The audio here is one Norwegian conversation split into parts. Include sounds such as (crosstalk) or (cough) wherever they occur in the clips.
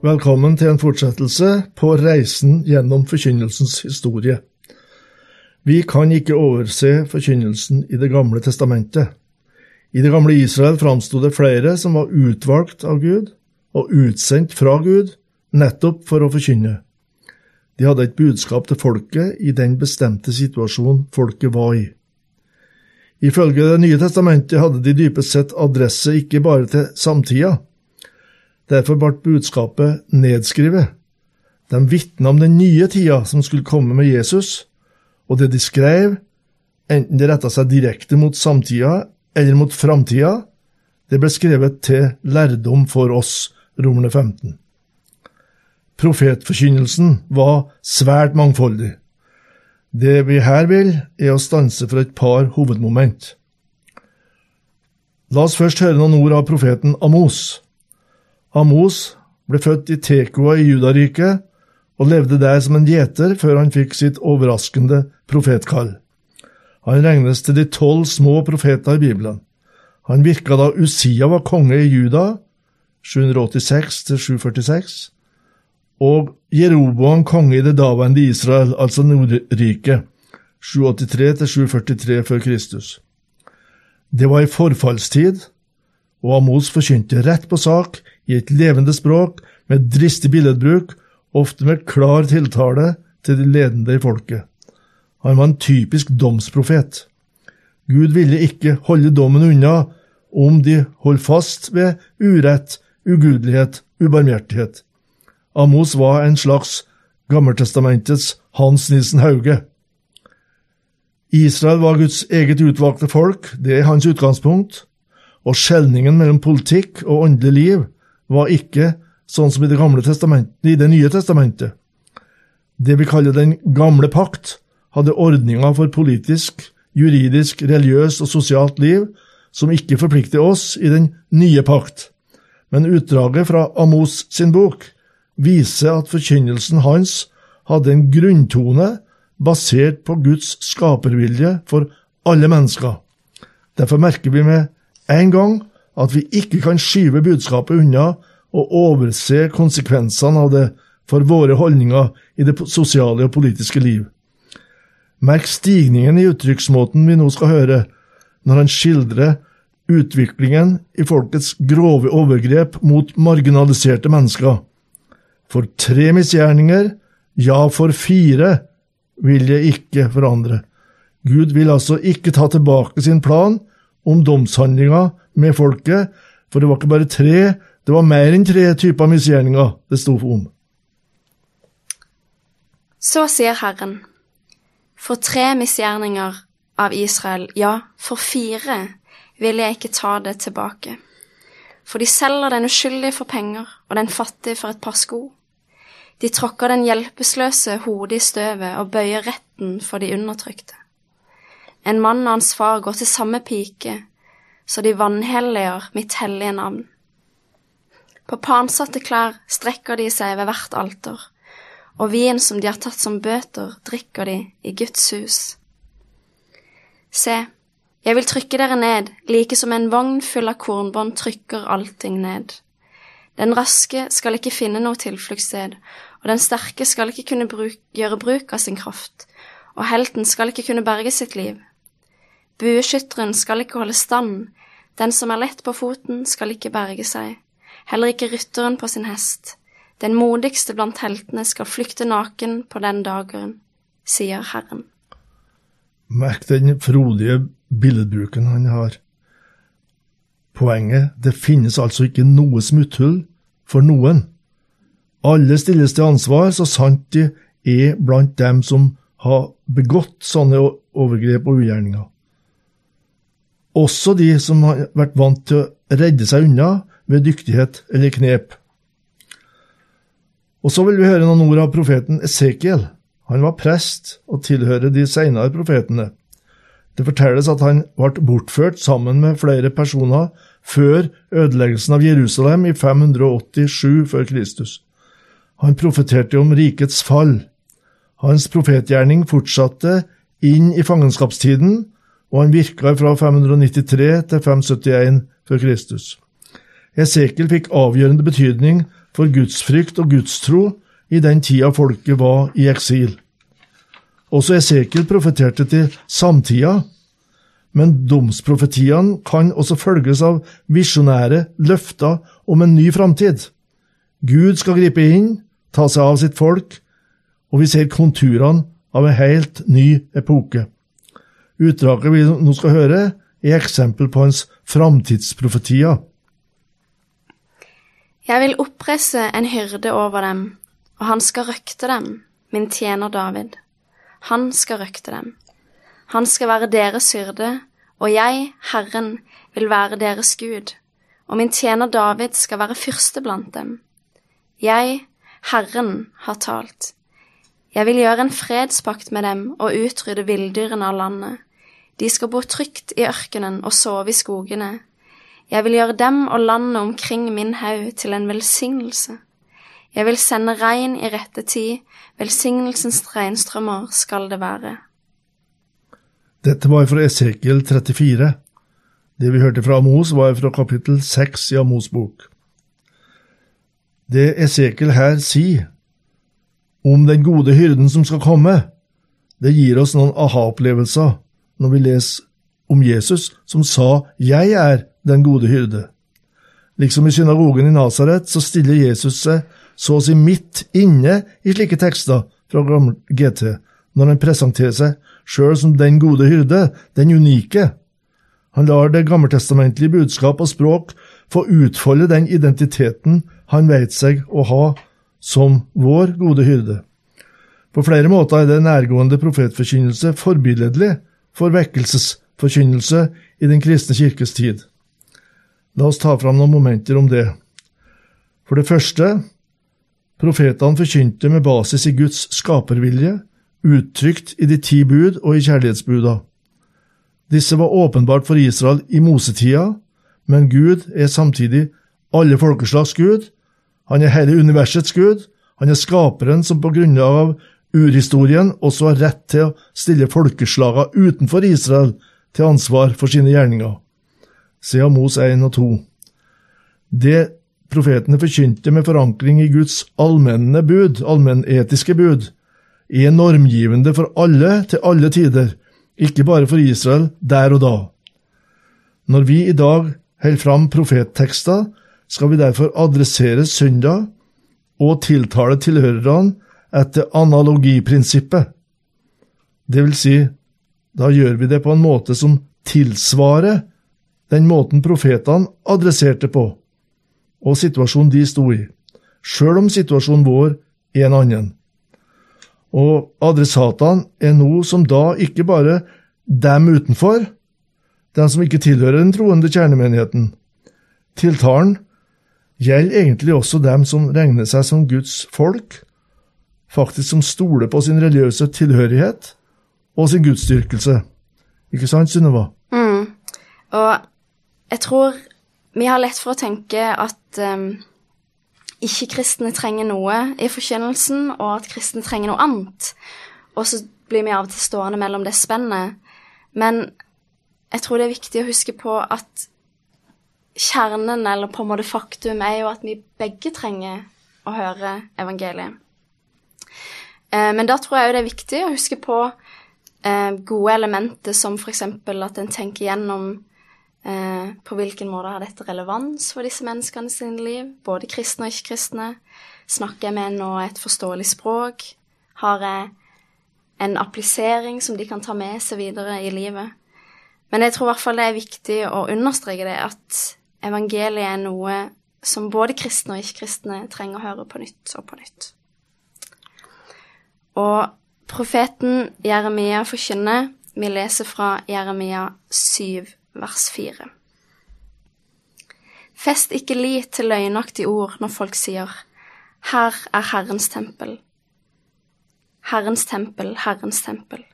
Velkommen til en fortsettelse på reisen gjennom forkynnelsens historie. Vi kan ikke overse forkynnelsen i Det gamle testamentet. I det gamle Israel framsto det flere som var utvalgt av Gud og utsendt fra Gud nettopp for å forkynne. De hadde et budskap til folket i den bestemte situasjonen folket var i. Ifølge Det nye testamentet hadde de dypest sett adresse ikke bare til samtida, Derfor ble budskapet nedskrevet. De vitna om den nye tida som skulle komme med Jesus, og det de skrev, enten det retta seg direkte mot samtida eller mot framtida, det ble skrevet til lærdom for oss, Romerne 15. Profetforkynnelsen var svært mangfoldig. Det vi her vil, er å stanse for et par hovedmoment. La oss først høre noen ord av profeten Amos. Amos ble født i Tekoa i Judariket og levde der som en gjeter før han fikk sitt overraskende profetkall. Han regnes til de tolv små profeter i Bibelen. Han virka da Usia var konge i Juda, 786–746, og Jeroboam konge i det daværende Israel, altså Nordriket, 783–743 før Kristus. Det var i forfallstid, og Amos forkynte rett på sak i et levende språk med dristig billedbruk, ofte med klar tiltale til de ledende i folket. Han var en typisk domsprofet. Gud ville ikke holde dommen unna om de holdt fast ved urett, ugudelighet, ubarmhjertighet. Amos var en slags Gammeltestamentets Hans Nilsen Hauge. Israel var Guds eget utvalgte folk, det er hans utgangspunkt, og skjelningen mellom politikk og åndelig liv var ikke sånn som i Det gamle testamentet, i Det nye testamentet. Det vi kaller Den gamle pakt, hadde ordninger for politisk, juridisk, religiøst og sosialt liv som ikke forplikter oss i Den nye pakt. Men utdraget fra Amos sin bok viser at forkynnelsen hans hadde en grunntone basert på Guds skapervilje for alle mennesker. Derfor merker vi med en gang at vi ikke kan skyve budskapet unna og overse konsekvensene av det for våre holdninger i det sosiale og politiske liv. Merk stigningen i uttrykksmåten vi nå skal høre, når han skildrer utviklingen i folkets grove overgrep mot marginaliserte mennesker. For tre misgjerninger, ja, for fire, vil jeg ikke forandre. Gud vil altså ikke ta tilbake sin plan om domshandlinga med folket, for det var ikke bare tre, det var mer enn tre typer misgjerninger det sto om. Så sier Herren, for tre misgjerninger av Israel, ja, for fire, vil jeg ikke ta det tilbake. For de selger den uskyldige for penger og den fattige for et par sko. De tråkker den hjelpeløse hodet i støvet og bøyer retten for de undertrykte. En mann og hans far går til samme pike, så de vanhelliger mitt hellige navn. På pansatte klær strekker de seg ved hvert alter, og vin som de har tatt som bøter, drikker de i Guds hus. Se, jeg vil trykke dere ned, like som en vogn full av kornbånd trykker allting ned. Den raske skal ikke finne noe tilfluktssted, og den sterke skal ikke kunne bruk, gjøre bruk av sin kraft, og helten skal ikke kunne berge sitt liv. Bueskytteren skal ikke holde stand, den som er lett på foten, skal ikke berge seg, heller ikke rytteren på sin hest. Den modigste blant heltene skal flykte naken på den dagen, sier Herren. Merk den frodige billedbruken han har. Poenget, det finnes altså ikke noe smutthull for noen. Alle stilles til ansvar så sant de er blant dem som har begått sånne overgrep og ugjerninger. Også de som har vært vant til å redde seg unna ved dyktighet eller knep. Og så vil vi høre noen ord av profeten Esekiel. Han var prest og tilhører de senere profetene. Det fortelles at han ble bortført sammen med flere personer før ødeleggelsen av Jerusalem i 587 før Kristus. Han profeterte om rikets fall. Hans profetgjerning fortsatte inn i fangenskapstiden, og han virka fra 593 til 571 før Kristus. Esekiel fikk avgjørende betydning for gudsfrykt og gudstro i den tida folket var i eksil. Også Esekiel profeterte til samtida, men domsprofetiene kan også følges av visjonære løfter om en ny framtid. Gud skal gripe inn, ta seg av sitt folk, og vi ser konturene av en helt ny epoke. Utdraget vi nå skal høre, er eksempel på hans framtidsprofetier. Jeg vil oppresse en hyrde over dem, og han skal røkte dem, min tjener David. Han skal røkte dem. Han skal være deres hyrde, og jeg, Herren, vil være deres Gud, og min tjener David skal være fyrste blant dem. Jeg, Herren, har talt. Jeg vil gjøre en fredspakt med dem og utrydde villdyrene av landet. De skal bo trygt i ørkenen og sove i skogene. Jeg vil gjøre dem og landet omkring min haug til en velsignelse. Jeg vil sende regn i rette tid, velsignelsens regnstrømmer skal det være. Dette var fra Esekiel 34. Det vi hørte fra Amos, var fra kapittel 6 i Amos bok. Det Esekiel her sier om den gode hyrden som skal komme, det gir oss noen aha-opplevelser når vi leser om Jesus som sa 'Jeg er den gode hyrde'. Liksom i synagogen i Nasaret så stiller Jesus seg så å si midt inne i slike tekster fra gammel GT, når han presenterer seg sjøl som den gode hyrde, den unike. Han lar det gammeltestamentlige budskap og språk få utfolde den identiteten han veit seg å ha som vår gode hyrde. På flere måter er det nærgående profetforkynnelse forbilledlig for vekkelsesforkynnelse i Den kristne kirkes tid. La oss ta fram noen momenter om det. For det første, profetene forkynte med basis i Guds skapervilje, uttrykt i de ti bud og i kjærlighetsbuda. Disse var åpenbart for Israel i mosetida, men Gud er samtidig alle folkeslags Gud, han er hele universets gud. Han er skaperen som på grunnlag av urhistorien også har rett til å stille folkeslagene utenfor Israel til ansvar for sine gjerninger. Se Mos 1 og 2. Det profetene forkynte med forankring i Guds allmenne bud, allmennetiske bud, er normgivende for alle til alle tider, ikke bare for Israel der og da. Når vi i dag holder fram profettekster, skal vi derfor adressere søndag og tiltale tilhørerne etter analogiprinsippet. Det vil si, da gjør vi det på en måte som tilsvarer den måten profetene adresserte på, og situasjonen de sto i, sjøl om situasjonen vår er en annen. Og adressatene er noe som da ikke bare dem utenfor, dem som ikke tilhører den troende kjernemenigheten. Tiltalen gjelder egentlig også dem som regner seg som Guds folk, faktisk som stoler på sin religiøse tilhørighet og sin gudsdyrkelse. Ikke sant, Synnøve? Mm. Og jeg tror vi har lett for å tenke at um, ikke-kristne trenger noe i forkynnelsen, og at kristne trenger noe annet. Og så blir vi av og til stående mellom det spennet. Men jeg tror det er viktig å huske på at kjernen, eller på en måte faktum, er jo at vi begge trenger å høre evangeliet. Eh, men da tror jeg òg det er viktig å huske på eh, gode elementer som f.eks. at en tenker gjennom eh, på hvilken måte har dette relevans for disse menneskene sine liv, både kristne og ikke-kristne. Snakker jeg med nå et forståelig språk? Har jeg en applisering som de kan ta med seg videre i livet? Men jeg tror i hvert fall det er viktig å understreke det at evangeliet er noe som både kristne og ikke-kristne trenger å høre på nytt og på nytt. Og profeten Jeremia forkynner, vi leser fra Jeremia 7, vers 4. Fest ikke lit til løgnaktige ord når folk sier, Her er Herrens tempel. Herrens tempel, Herrens tempel.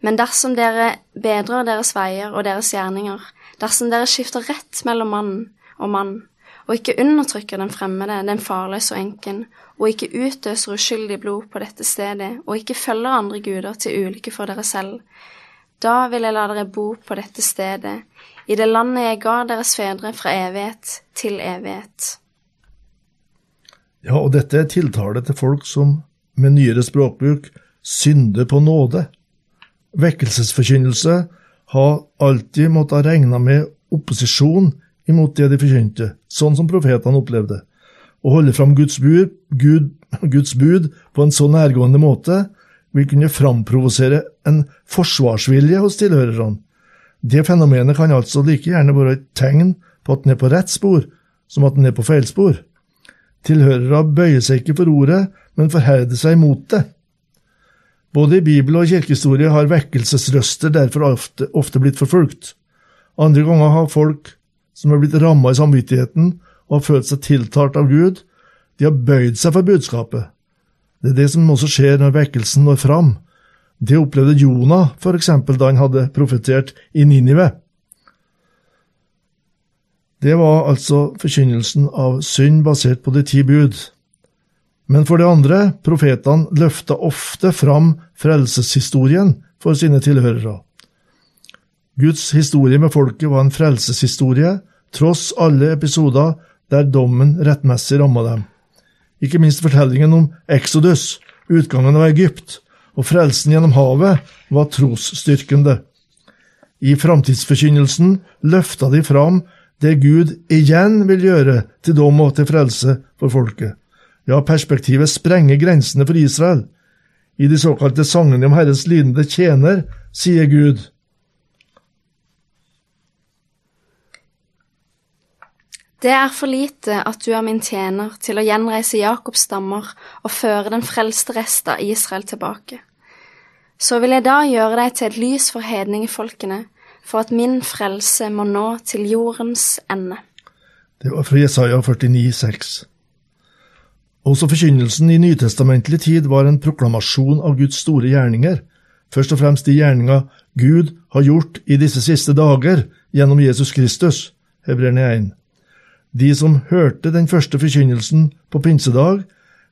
Men dersom dere bedrer deres veier og deres gjerninger, dersom dere skifter rett mellom mann og mann, og ikke undertrykker den fremmede, den farløse og enken, og ikke utøser uskyldig blod på dette stedet, og ikke følger andre guder til ulykke for dere selv, da vil jeg la dere bo på dette stedet, i det landet jeg ga deres fedre fra evighet til evighet. Ja, og dette er tiltale til folk som med nyere språkbruk synder på nåde. Vekkelsesforkynnelse har alltid måttet regne med opposisjon imot det de forkynte, sånn som profetene opplevde. Å holde fram Guds bud, Gud, Guds bud på en så nærgående måte vil kunne framprovosere en forsvarsvilje hos tilhørerne. Det fenomenet kan altså like gjerne være et tegn på at den er på rett spor, som at den er på feilspor. Tilhørere bøyer seg ikke for ordet, men forherder seg imot det. Både i Bibel og kirkehistorie har vekkelsesrøster derfor ofte, ofte blitt forfulgt. Andre ganger har folk som har blitt ramma i samvittigheten og har følt seg tiltalt av Gud, de har bøyd seg for budskapet. Det er det som også skjer når vekkelsen når fram. Det opplevde Jonah for eksempel da han hadde profetert i Ninive. Det var altså forkynnelsen av synd basert på de ti bud. Men for det andre, profetene løfta ofte fram frelseshistorien for sine tilhørere. Guds historie med folket var en frelseshistorie, tross alle episoder der dommen rettmessig ramma dem. Ikke minst fortellingen om Exodus, utgangen av Egypt, og frelsen gjennom havet var trosstyrkende. I framtidsforkynnelsen løfta de fram det Gud igjen vil gjøre til dom og til frelse for folket. Ja, perspektivet sprenger grensene for Israel. I de såkalte sangene om Herrens lidende tjener sier Gud. Det er for lite at du er min tjener til å gjenreise Jakobs stammer og føre den frelste rest av Israel tilbake. Så vil jeg da gjøre deg til et lys for hedningefolkene, for at min frelse må nå til jordens ende. Det var fra Jesaja 49, 6. Også forkynnelsen i nytestamentlig tid var en proklamasjon av Guds store gjerninger, først og fremst de gjerninger Gud har gjort i disse siste dager gjennom Jesus Kristus, Hebreerne 1. De som hørte den første forkynnelsen på pinsedag,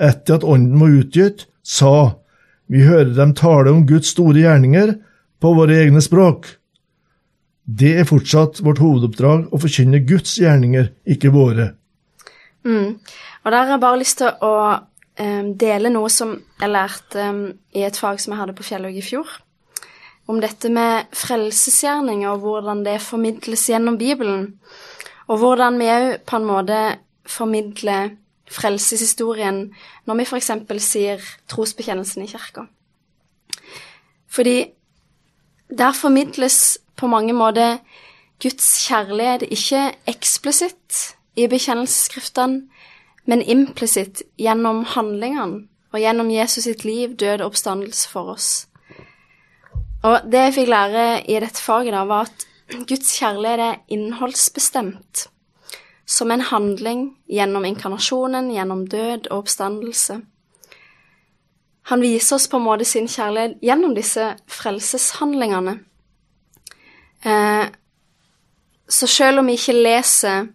etter at Ånden var utgitt, sa, Vi hører dem tale om Guds store gjerninger på våre egne språk. Det er fortsatt vårt hovedoppdrag å forkynne Guds gjerninger, ikke våre. Mm. Og der har jeg bare lyst til å um, dele noe som jeg lærte um, i et fag som jeg hadde på Fjellhaug i fjor. Om dette med frelsesgjerninger og hvordan det formidles gjennom Bibelen. Og hvordan vi òg på en måte formidler frelseshistorien når vi f.eks. sier trosbekjennelsen i kirka. Fordi der formidles på mange måter Guds kjærlighet ikke eksplisitt i bekjennelsesskriftene, men implisitt gjennom handlingene og gjennom Jesus sitt liv, død og oppstandelse for oss. Og det jeg fikk lære i dette faget, da, var at Guds kjærlighet er innholdsbestemt, som en handling gjennom inkarnasjonen, gjennom død og oppstandelse. Han viser oss på en måte sin kjærlighet gjennom disse frelseshandlingene. Eh, så selv om vi ikke leser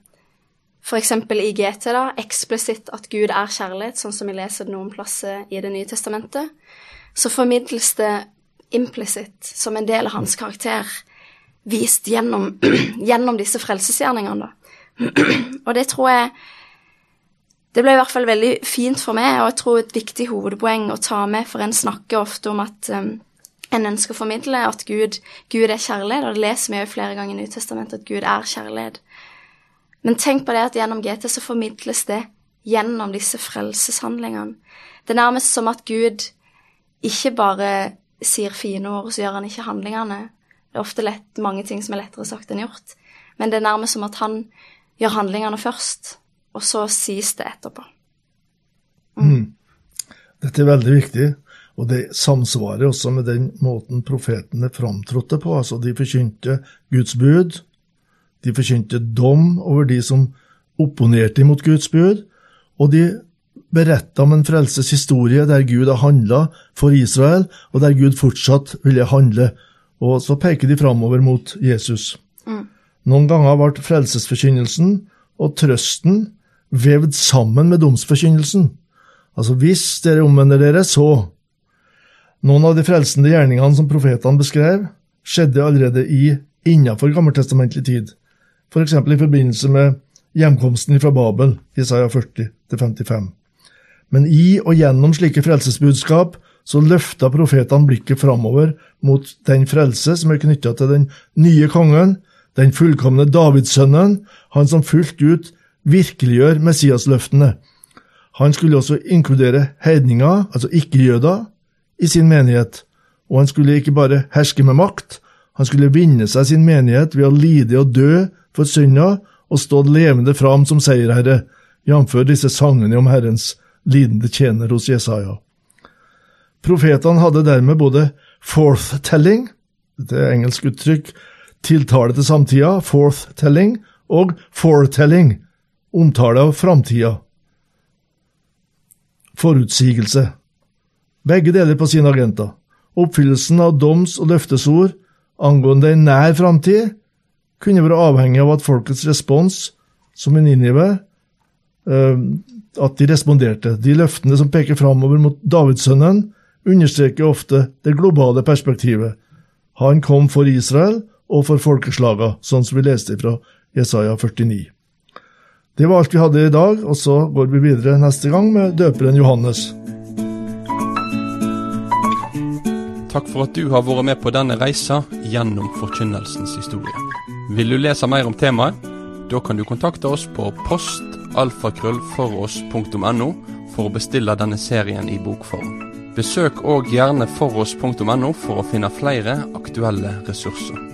f.eks. i GT da, eksplisitt at Gud er kjærlighet, sånn som vi leser det noen plasser i Det nye testamentet, så formidles det implisitt som en del av hans karakter vist gjennom, (clears throat) gjennom disse frelsesgjerningene. (clears throat) og det tror jeg Det ble i hvert fall veldig fint for meg, og jeg tror et viktig hovedpoeng å ta med, for en snakker ofte om at um, en ønsker å formidle at Gud, Gud er kjærlighet, og det leser vi jo flere ganger i Nytestamentet at Gud er kjærlighet. Men tenk på det at gjennom GT så formidles det gjennom disse frelseshandlingene. Det er nærmest som at Gud ikke bare sier fine ord, og så gjør han ikke handlingene. Det er ofte lett, mange ting som er lettere sagt enn gjort. Men det er nærmest som at han gjør handlingene først, og så sies det etterpå. Mm. Mm. Dette er veldig viktig, og det samsvarer også med den måten profetene framtrådte på. Altså, de forkynte Guds bud, de forkynte dom over de som opponerte imot Guds bud, og de beretta om en frelses historie der Gud har handla for Israel, og der Gud fortsatt ville handle. Og så peker de framover mot Jesus. Noen ganger ble frelsesforkynnelsen og trøsten vevd sammen med domsforkynnelsen. Altså, hvis dere omvender dere, så Noen av de frelsende gjerningene som profetene beskrev, skjedde allerede i innenfor gammeltestamentlig tid, f.eks. For i forbindelse med hjemkomsten fra Babel, Isaiah 40-55. Men i og gjennom slike frelsesbudskap så løfta profetene blikket framover mot den frelse som er knytta til den nye kongen, den fullkomne Davidssønnen, han som fullt ut virkeliggjør Messiasløftene. Han skulle også inkludere heidninger, altså ikke-jøder, i sin menighet, og han skulle ikke bare herske med makt, han skulle vinne seg sin menighet ved å lide og dø for synda og stå levende fram som seierherre, jf. disse sangene om Herrens lidende tjener hos Jesaja. Profetene hadde dermed både forth-telling, dette er engelsk uttrykk, tiltale til samtida, forth-telling, og foretelling, omtale av framtida. Forutsigelse. Begge deler på sine agenter. Oppfyllelsen av doms- og løftesord angående en nær framtid kunne være avhengig av at folkets respons, som i Ninive, eh, at de responderte. De løftene som peker framover mot Davidssønnen, understreker ofte det globale perspektivet. Han kom for Israel og for folkeslaga, sånn som vi leste fra Jesaja 49. Det var alt vi hadde i dag, og så går vi videre neste gang med døperen Johannes. Takk for at du har vært med på denne reisa gjennom forkynnelsens historie. Vil du lese mer om temaet? Da kan du kontakte oss på postalfakrøllfoross.no for å bestille denne serien i bokform. Besøk òg gjerne foross.no for å finne flere aktuelle ressurser.